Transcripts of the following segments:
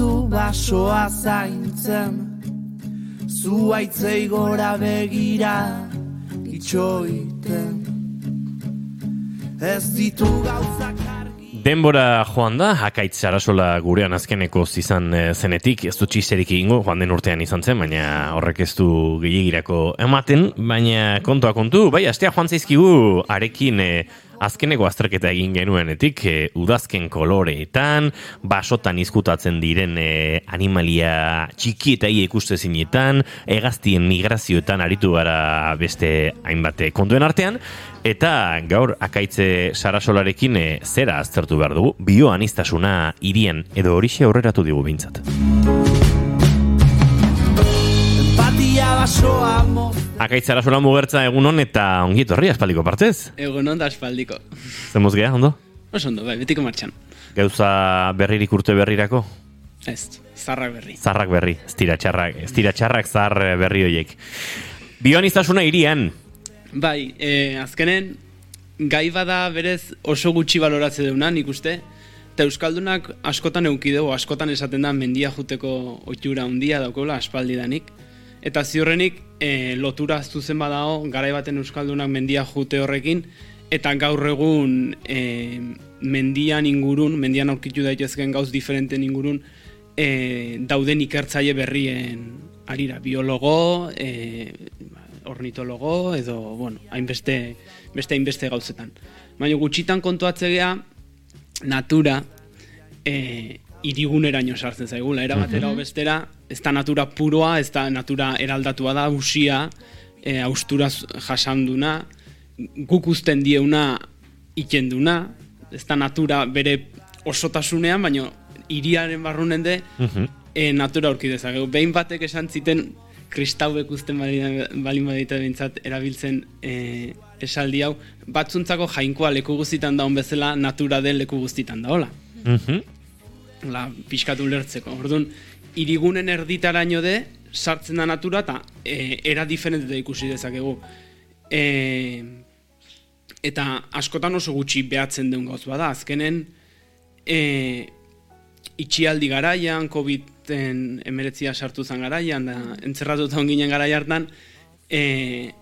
Ditu basoa zaintzen. Zuaitzei gora begira itxoiten. Ez ditu gauzak Denbora joan da, hakaitz arasola gurean azkeneko izan eh, zenetik, ez du txizerik egingo, joan den urtean izan zen, baina horrek ez du gehiagirako ematen, baina kontua kontu, bai, astea joan zaizkigu, arekin e, azkeneko azterketa egin genuenetik, e, udazken koloreetan, basotan izkutatzen diren e, animalia txiki eta ikuste zinetan, egaztien migrazioetan aritu gara beste hainbate kontuen artean, eta gaur akaitze sarasolarekin e, zera aztertu behar dugu, bioanistasuna irien edo horixe aurreratu digu bintzat. Akaitzara sola mugertza egun hon eta ongi etorri aspaldiko partez. Egun hon da aspaldiko. Zemuz geha, ondo? Oso ondo, bai, betiko martxan. Gauza berririk urte berrirako? Ez, zarrak berri. Zarrak berri, ez tira txarrak, ez tira txarrak zar berri horiek. Bioan iztasuna irian? Bai, e, azkenen, gai bada berez oso gutxi baloratze deuna, nik uste, eta Euskaldunak askotan eukidego, askotan esaten da mendia juteko oitura handia daukola aspaldi danik. Eta ziurrenik e, lotura zuzen badao garai baten euskaldunak mendia jute horrekin eta gaur egun e, mendian ingurun, mendian aurkitu daitezken gauz diferenten ingurun e, dauden ikertzaile berrien arira, biologo, e, ornitologo edo, bueno, hainbeste beste hainbeste gauzetan. Baina gutxitan kontuatzegea natura e, iriguneraino sartzen zaigula, era batera mm bestera, ez da natura puroa, ez da natura eraldatua da, usia, e, austura jasanduna, guk usten dieuna ikenduna, ez da natura bere osotasunean, baina iriaren barrunen de, mm natura aurki dezakegu. Behin batek esan ziten, kristauek usten balin badita bintzat, erabiltzen e, esaldi hau, batzuntzako jainkoa leku guztitan daun bezala, natura den leku guztitan daola. Mm la, pixkatu lertzeko. Orduan, irigunen erditaraino de, sartzen da natura, eta e, era diferente ikusi dezakegu. E, eta askotan oso gutxi behatzen den gauz bada, azkenen e, itxialdi garaian, COVID-en emeretzia sartu zen garaian, da entzerratu eta onginen garai hartan, e,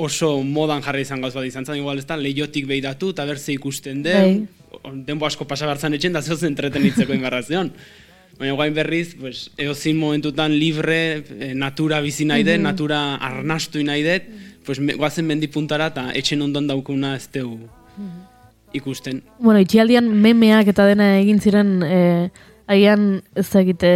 oso modan jarri izan gauz bat izan zen, igual ez da, lehiotik behidatu, eta berze ikusten den, bai. denbo asko pasagartzan etxen, da zehoz entretenitzeko ingarrazion. Baina guain berriz, pues, eozin momentutan libre, eh, natura bizi nahi den, natura arnastu nahi det, pues, me, guazen mendipuntara eta etxen ondon daukuna ez teu ikusten. Bueno, itxialdian memeak eta dena egin ziren... Eh, Aian, ez egite,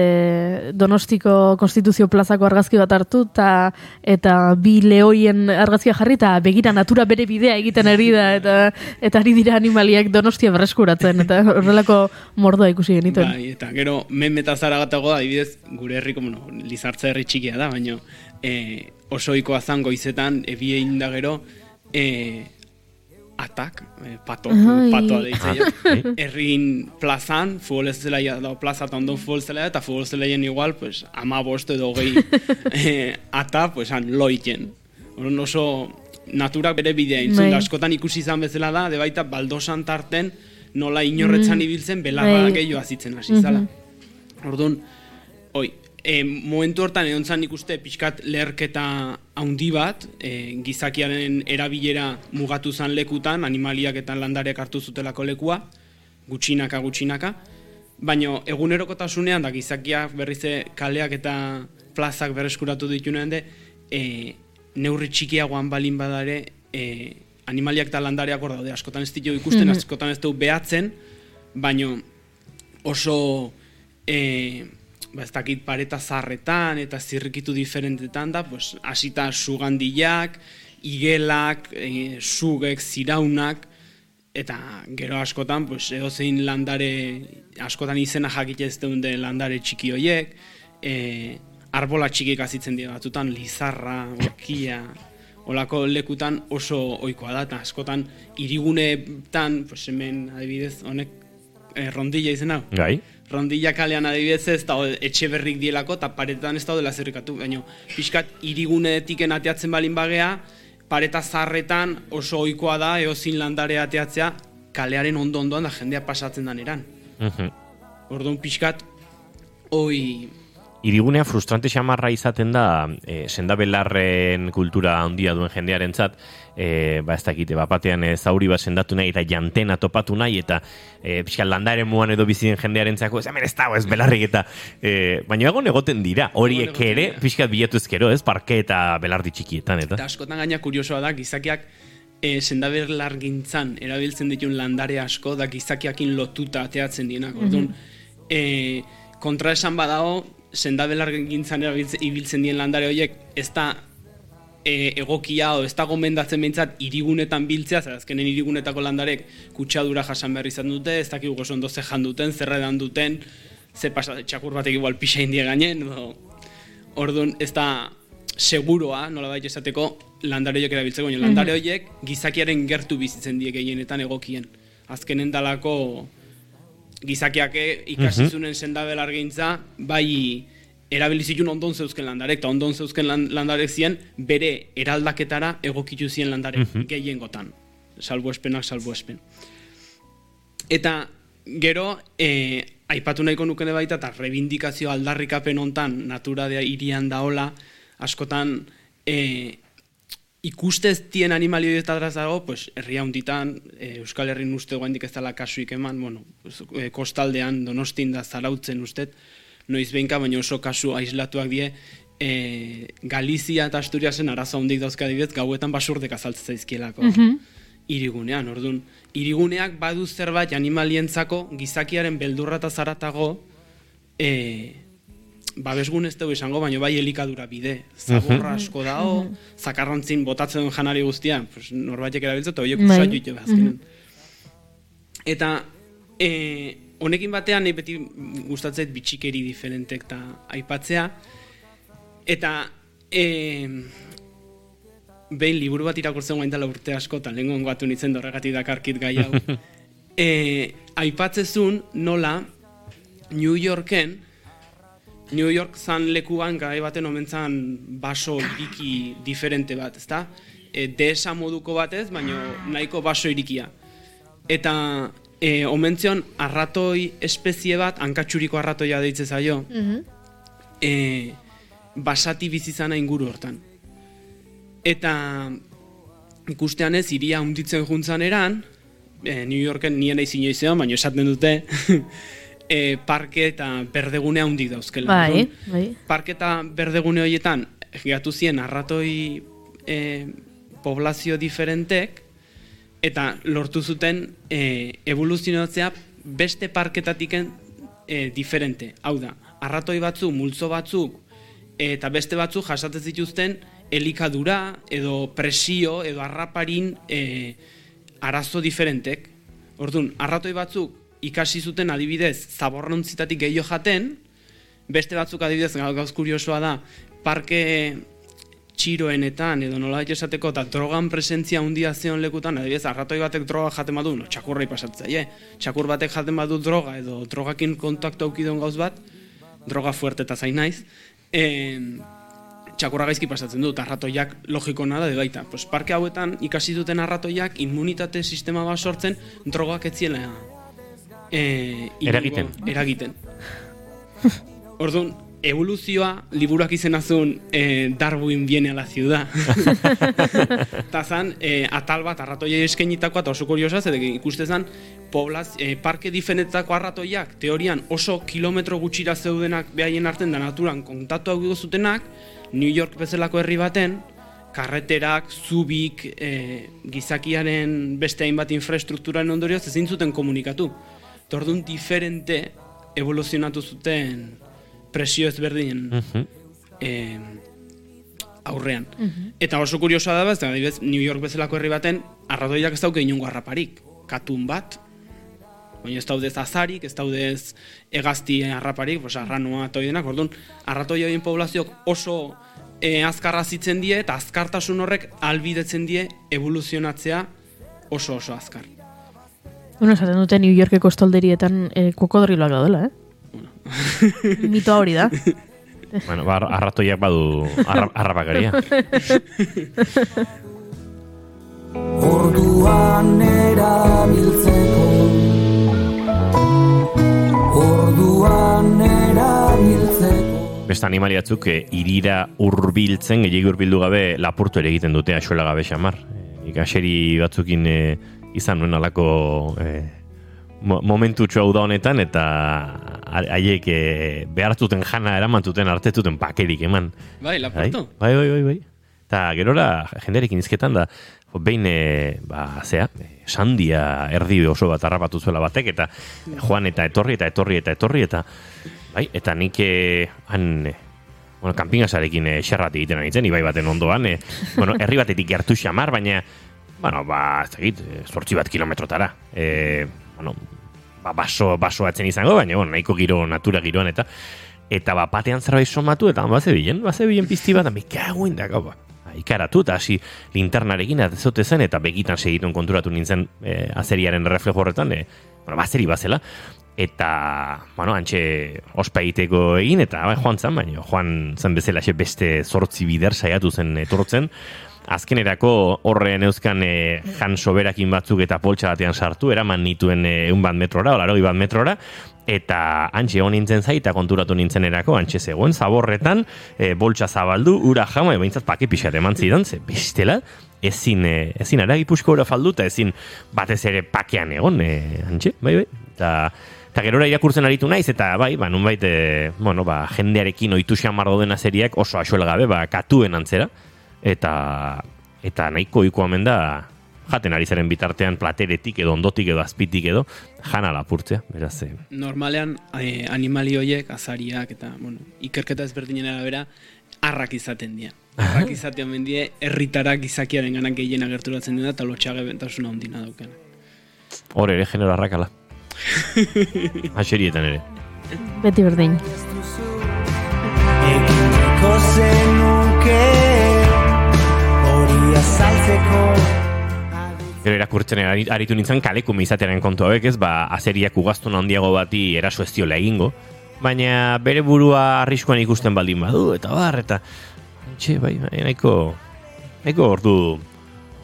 donostiko konstituzio plazako argazki bat hartu, ta, eta bi lehoien argazkia jarri, eta begira natura bere bidea egiten ari da, eta, eta ari dira animaliak donostia berreskuratzen, eta horrelako mordoa ikusi genituen. Bai, eta gero, men metazara gatago da, adibidez, gure herriko, bueno, lizartza herri txikia da, baina e, oso ikoa zango izetan, ebiein da gero, e, atak, eh, pato, patoa deitzea. Errin plazan, futbol ez zela da plaza eta ondo futbol zela eta futbol zela igual, pues, ama bost edo gehi eh, ata, pues, han loiken. Horon oso naturak bere bidea intzun, bai. askotan ikusi izan bezala da, de baita baldosan tarten nola inorretzan mm. ibiltzen belarra bai. gehiago azitzen hasi zala. Mm -hmm. Orduan, oi, e, momentu hortan egon zan ikuste pixkat leherketa handi bat, e, gizakiaren erabilera mugatu zan lekutan, animaliak eta landareak hartu zutelako lekua, gutxinaka, gutxinaka, baina egunerokotasunean da gizakiak berrize kaleak eta plazak berreskuratu ditunean de, e, neurri txikiagoan balin badare, e, animaliak eta landareak hor daude, askotan ez ditu ikusten, mm askotan ez du behatzen, baina oso... E, ba, ez dakit pareta zarretan eta zirrikitu diferentetan da, pues, asita sugandilak, igelak, e, sugek, ziraunak, eta gero askotan, pues, edozein landare, askotan izena jakite ez de landare txiki hoiek, e, arbola txikik azitzen dira batutan, lizarra, orkia, olako lekutan oso ohikoa da, eta askotan irigunetan, pues, hemen adibidez, honek, e, rondilla izena. Gai rondilla kalean adibidez ez da etxe berrik dielako eta paretan ez daudela zerrikatu. Baina, pixkat, irigunetik ateatzen balin bagea, pareta zarretan oso ohikoa da eozin landare ateatzea kalearen ondo ondoan da jendea pasatzen dan eran. Mhm. Orduan pixkat, oi, Irigunea frustrante xamarra izaten da e, sendabelarren kultura handia duen jendearentzat, e, ba ez dakite, bat batean e, zauri bat sendatu nahi eta jantena topatu nahi eta e, pixka landaren muan edo bizien jendearentzako ez hemen ez dago ez belarrik eta e, baina egon egoten dira, horiek ere dira. pixkat bilatu ezkero, ez, parke eta belardi txikietan, eta Eta askotan gaina kuriosoa da, gizakiak e, sendaberlargintzan erabiltzen ditun landare asko, da gizakiakin lotuta ateatzen dienak. Orduan, e, kontra esan badago, sendabelargintzan erabiltzen ibiltzen dien landare horiek, ez da e, egokia o ez da gomendatzen behintzat irigunetan biltzea, zer azkenen irigunetako landarek kutsadura jasan behar izan dute, ez dakik oso ondo ze jan duten, zerredan duten, ze pasa, txakur batek igual pixa indie gainen, edo Orduan, ez da seguroa, nola baita esateko, landare horiek erabiltzeko, baina landare horiek gizakiaren gertu bizitzen die gehienetan egokien. Azkenen dalako gizakiak ikasi zunen sendabelargintza, bai erabili zituen ondon zeuzken landarek, eta ondon zeuzken lan, landarek ziren bere eraldaketara egokitu ziren landarek gehiengotan. Salbuespenak salbuespen. Eta gero, e, aipatu nahiko nukene baita, eta rebindikazio aldarrikapen hontan natura de irian daola, askotan e, ikustez tien animalio horietaz dago, pues, herria hunditan, e, Euskal Herrin uste guaindik ez dela kasuik eman, bueno, e, kostaldean, donostin da zarautzen ustet, noiz behinka, baina oso kasu aislatuak die, e, Galizia eta Asturiasen arazo handik dauzka adibidez, gauetan basurdek azaltzen zaizkielako. Irigunean, orduan, iriguneak badu zerbait animalientzako gizakiaren beldurra eta zaratago e, babesgun ez dugu esango, baina bai elikadura bide. Zaborra asko dao, zakarrantzin botatzen duen janari guztia, pues, norbaitek erabiltzen, eta horiek Bai. usatu ditu azkenen. Eta e, honekin batean nahi beti gustatzet bitxikeri diferentek eta aipatzea. Eta e, behin liburu bat irakurtzen dela urte asko, eta lehen gongoatu nintzen dorregatik dakarkit gai hau. e, aipatzezun nola New Yorken New York zan lekuan gai baten omentzan baso iriki diferente bat, ezta? E, desa moduko batez, baina nahiko baso irikia. Eta e, omentzion arratoi espezie bat, hankatxuriko arratoia deitze zaio, e, basati bizizana inguru hortan. Eta ikustean ez, iria hunditzen juntzan eran, e, New Yorken nien nahi inoizean, baina esaten dute, e, parke eta berdegune handik dauzkela. Bai, bai. parke eta berdegune horietan gatu zien arratoi e, poblazio diferentek eta lortu zuten e, evoluzionatzea beste parketatiken e, diferente. Hau da, arratoi batzuk, multzo batzuk eta beste batzuk jasatzen zituzten elikadura edo presio edo arraparin e, arazo diferentek. Orduan, arratoi batzuk ikasi zuten adibidez zaborrontzitatik gehiago jaten, beste batzuk adibidez gau- gauz kuriosoa da, parke txiroenetan edo nola esateko eta drogan presentzia handia zeon lekutan, adibidez, arratoi batek droga jaten badu, no, txakurra ipasatzaie, txakur batek jaten badu droga edo drogakin kontaktu aukidon gauz bat, droga fuerte eta zain naiz, em, txakurra gaizki pasatzen dut, arratoiak logiko nada de baita. Pues parke hauetan ikasi duten arratoiak immunitate sistema bat sortzen drogak etziela e, Eragiten. eragiten. Orduan, evoluzioa liburuak izenazun e, Darwin viene a la ciudad. Eta zan, e, atal bat arratoiai eskenitakoa eta oso kuriosa, zedek ikuste zan, poblaz, e, parke diferentetako arratoiak, teorian oso kilometro gutxira zeudenak behaien arten da naturan kontaktu hau zutenak, New York bezalako herri baten, karreterak, zubik, e, gizakiaren beste hainbat infrastrukturaren ondorioz ezin zuten komunikatu. Eta Orduan diferente evoluzionatu zuten presio ezberdinen eh, aurrean. Eta oso kuriosoa da, ez da, adibidez, New York bezalako herri baten, arratoiak ez dauke inongo harraparik. Katun bat, baina ez daudez azarik, ez daudez egazti harraparik, pues, arranua eta hori denak, orduan, arratoi horien poblazioak oso e, azkarra zitzen die, eta azkartasun horrek albidetzen die evoluzionatzea oso oso azkar. Bueno, esaten dute New Yorkeko estolderietan eh, kokodriloak daudela, eh? Mitoa hori da. Bueno, ba, arratoiak badu arra, arrapakaria. Orduan erabiltzeko Ordu beste animali batzuk e, irira hurbiltzen gehiago hurbildu gabe lapurtu ere egiten dute axuela gabe xamar. E, ikaseri batzukin e, izan nuen alako e, mo, momentu hau da honetan eta ha- haiek e, behartuten jana eramantuten artetuten pakerik eman. Bai, lapurtu. Bai, bai, bai, bai. Eta gerora jenderekin izketan da, behin, e, ba, zea, sandia erdi oso bat harrapatu zuela batek, eta joan eta etorri, eta etorri, eta etorri, eta, bai, eta nik e, han, bueno, kanpingasarekin e, xerrat egiten ari zen, ibai baten ondoan, e, bueno, herri batetik gertu xamar, baina, bueno, ba, ez dakit, e, zortzi bat kilometrotara. E, bueno, ba, baso, baso atzen izango, baina, bueno, nahiko giro, natura giroan, eta, eta ba, batean zerbait somatu, eta baze bilen, baze bilen pizti bat, me cago in da, gau, ba, ikaratu, eta hasi linternarekin atezote zen, eta begitan segitun konturatu nintzen e, azeriaren reflejo horretan, e, bueno, bazeri bazela, eta, bueno, antxe ospa egiteko egin, eta bai, joan zen, baina joan zen bezala beste zortzi bider saiatu zen etortzen, azkenerako horren euskan e, jan soberakin batzuk eta poltsa batean sartu, eraman nituen e, bat metrora, olaroi bat metrora, eta antxe hon nintzen zai, eta konturatu nintzen erako, antxe zegoen, zaborretan, e, boltsa zabaldu, ura jama, e, behintzat pake pixat eman zidan, ze bestela, ezin, e, ezin aragipusko ura falduta, ezin batez ere pakean egon, e, antxe, bai, bai, eta Eta gerora irakurtzen aritu naiz, eta bai, ba, nunbait, e, bueno, ba, jendearekin oitu xamar dena seriak oso asuel gabe, ba, katuen antzera, eta eta nahiko iko hemen da jaten ari zaren bitartean plateretik edo ondotik edo azpitik edo jana lapurtzea, beraz, eh, Normalean eh, animali horiek, azariak eta, bueno, ikerketa ezberdinen arabera, arrak izaten dira. Arrak izaten mendie, herritarak izakiaren ganak gehien agerturatzen dira eta lotxage bentasuna ondina daukena. hor ere genero arrakala. Haserietan ere. Beti berdin. Egineko Gero irakurtzen ari- aritu nintzen kalekume izatearen kontu hauek ez, ba, azeriak ugaztun handiago bati eraso ez diola egingo, baina bere burua arriskuan ikusten baldin badu, eta bar, eta txe, bai, bai, nahiko, nahiko ordu,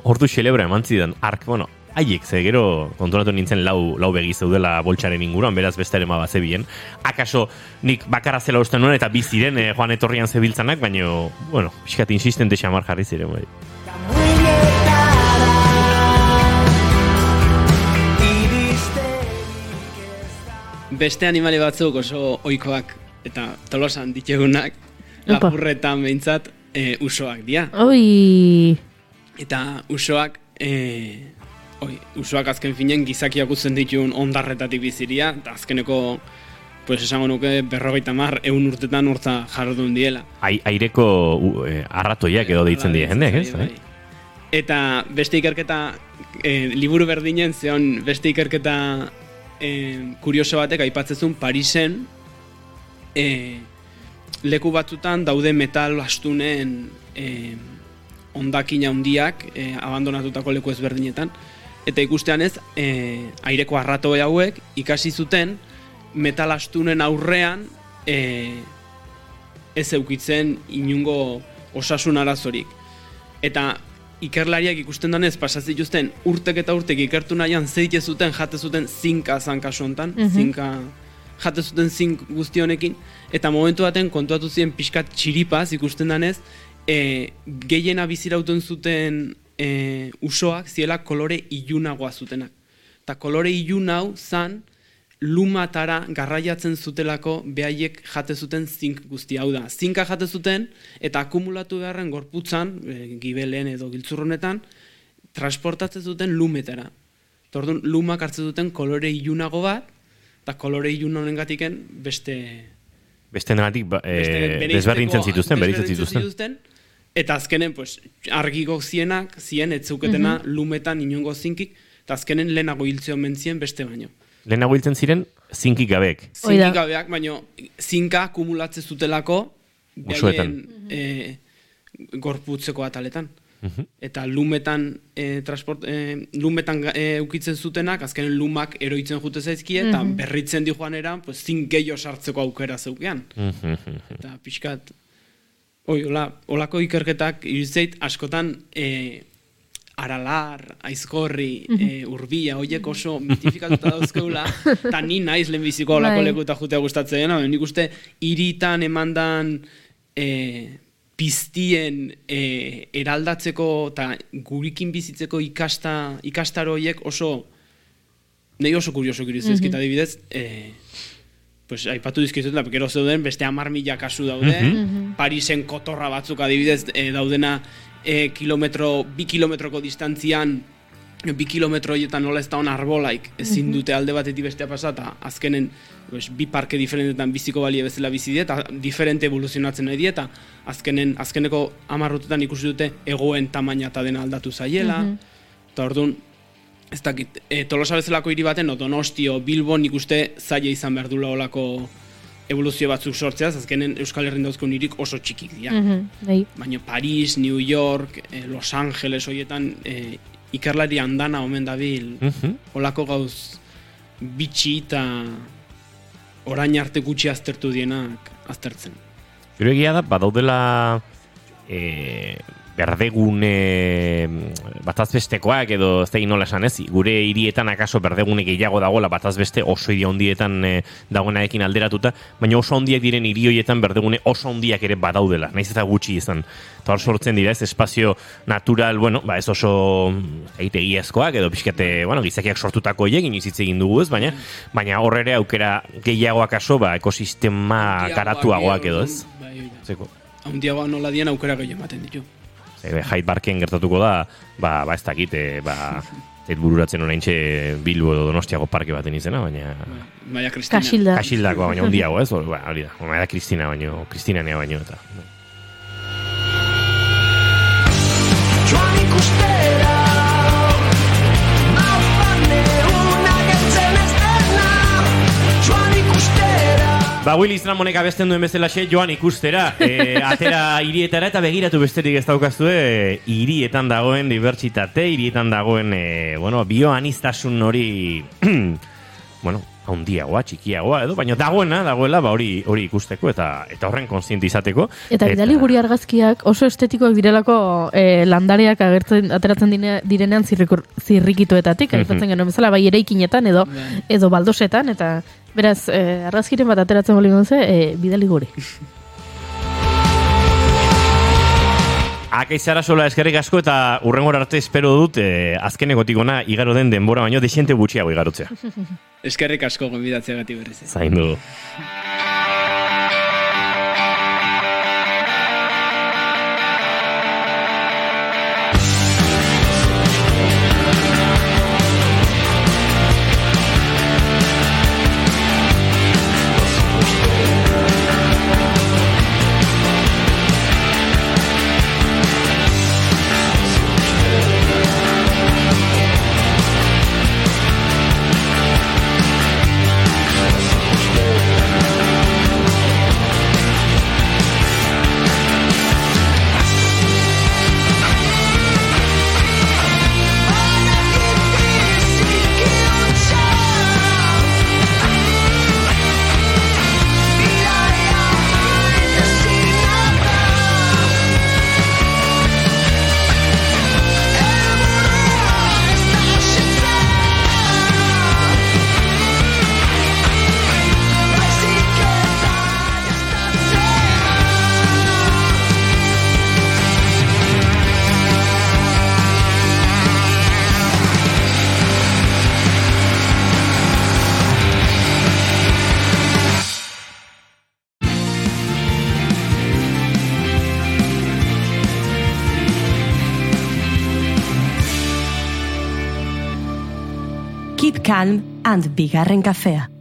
ordu xelebra eman zidan, ark, bueno, haiek, ze gero konturatu nintzen lau, lau begi zeudela boltsaren inguruan, beraz beste ere ma bazebien. Akaso nik bakarra zela uste nuen eta biziren eh, joan etorrian zebiltzanak, baina, bueno, pixkat insistente xamar jarri ziren, bai. Beste animali batzuk oso oikoak eta tolosan ditugunak, lapurretan behintzat e, usoak dira. Oi, Eta usoak, e, oi, usoak azken finen gizakiak utzen ditun ondarretatik biziria, eta azkeneko, pues esango nuke, berrogeita mar, eun urtetan urta jardun diela. Ai, aireko u, eh, arratoiak edo deitzen die jendeak, ez? Bai, eh? bai. Eta beste ikerketa, e, liburu berdinen, zeon beste ikerketa e, kurioso batek aipatzezun Parisen e, leku batzutan daude metal astunen e, ondakin handiak e, abandonatutako leku ezberdinetan. Eta ikustean ez e, aireko arrato hauek ikasi zuten metal astunen aurrean e, ez eukitzen inungo osasun arazorik. Eta ikerlariak ikusten danez pasa zituzten urtek eta urtek ikertu nahian zeite zuten jate zuten zinka zan kasu hontan, Mhm. zinka jate zuten zink guzti honekin eta momentu baten kontuatu ziren pixkat txiripaz ikusten danez e, gehiena bizirauten zuten e, usoak ziela kolore ilunagoa zutenak. Eta kolore ilun hau zan lumatara garraiatzen zutelako behaiek jate zuten zink guzti hau da. Zinka jate zuten eta akumulatu beharren gorputzan, e, gibelen edo giltzurronetan, transportatzen zuten lumetara. Tordun, lumak hartzen duten kolore ilunago bat, eta kolore ilun honengatiken beste... Beste negatik, ba, beste eh, desberdintzen zituzten, bereitzen desberdintzen zituzten. Eta azkenen, pues, argiko zienak, zien, ez zeuketena lumetan inongo zinkik, eta azkenen lehenago hiltzeo mentzien beste baino. Lehenago hiltzen ziren, zinkik gabeek. Zinkik gabeak, baino, zinka akumulatze zutelako, behaien, e, gorputzeko ataletan. Mhm. Eta lumetan, e, transport, e, lumetan e, ukitzen zutenak, azkenen lumak eroitzen jute zaizkie, eta berritzen di joanera, pues, zink gehiago sartzeko aukera zeukean. Mhm. Eta pixkat, oi, hola, holako ikerketak iruditzeit askotan e, aralar, aizkorri, e, urbia, hoiek oso mitifikatuta dauzkeula, eta ni naiz lehenbiziko olako Bai. lekuta jutea gustatzen dena, nik uste hiritan emandan e, piztien e, eraldatzeko eta gurikin bizitzeko ikasta, ikastaro horiek oso Nei oso kurioso giriz Mhm. ezkita adibidez, eh, pues, aipatu dizkizut, da, gero zeuden beste hamar mila kasu daude, Mhm. Parisen kotorra batzuk adibidez eh, daudena eh, kilometro, bi kilometroko distantzian, bi kilometro horietan nola ez da hon arbolaik, ezin dute alde batetik bestea pasa, eta azkenen pues, bi parke diferentetan biziko balie bezala bizi die, eta diferente evoluzionatzen nahi die, eta azkenen, azkeneko amarrutetan ikusi dute egoen tamaina eta dena aldatu zaiela, eta orduan, ez dakit, e, tolosa bezalako hiri baten, o Donostio, Bilbo, nik uste zaila izan behar dula olako evoluzio batzuk sortzeaz, azkenen Euskal Herrin dauzkon hirik oso txikik dira. Mhm, bai. Baina Paris, New York, eh, Los Angeles horietan eh, ikerlari andana omen dabil, Mhm. olako gauz bitxi eta orain arte gutxi aztertu dienak aztertzen. Gero egia da, badaudela e, berdegune mm, batazbestekoak edo ez da nola esan ez, gure hirietan akaso berdegune gehiago dagoela batazbeste oso hiri handietan e, dagoenarekin alderatuta, baina oso handiak diren hiri horietan berdegune oso handiak ere badaudela, naiz eta gutxi izan. Eta hor sortzen dira ez, espazio natural, bueno, ba ez oso egite egiazkoak edo pixkate, bueno, gizakiak sortutako inoiz hitz egin dugu ez, baina baina hor ere aukera gehiago akaso, ba, ekosistema karatuagoak edo ez. Bai. Zeko. Handiagoa nola dien aukera gehiago ematen ditu. Ebe, Hyde Parken gertatuko da, ba, ba ez dakit, e, ba, zait bururatzen orain Bilbo edo Donostiago parke baten izena, baina... Maia Kristina. Kasilda. Kasildakoa, baina hundiago, ez? Ba, hori da, da Kristina baino, Kristina nea baino, eta... Ba, Willy Stramonek abesten duen bezalaxe joan ikustera, e, atera hirietara eta begiratu besterik ez daukazue, hirietan dagoen dibertsitate, hirietan dagoen, e, bueno, bioanistasun hori, bueno, handiagoa, txikiagoa edo, baina dagoena, dagoela, ba, hori hori ikusteko eta eta horren kontziente izateko. Eta bidali guri argazkiak oso estetikoak direlako eh, landareak agertzen ateratzen dine, direnean zirrikur, zirrikituetatik, aipatzen genuen bezala, bai eraikinetan edo Bai. edo baldosetan, eta beraz, eh, argazkiren bat ateratzen boli gonze, eh, bidali guri. Akaizara sola eskerrik asko eta urrengor arte espero dut eh, azkenekotik ona igaro den denbora baino desiente gutxiago igarotzea. Eskerrik asko gonbidatzeagatik berriz. Zaindu. Calm and bigarren kafea.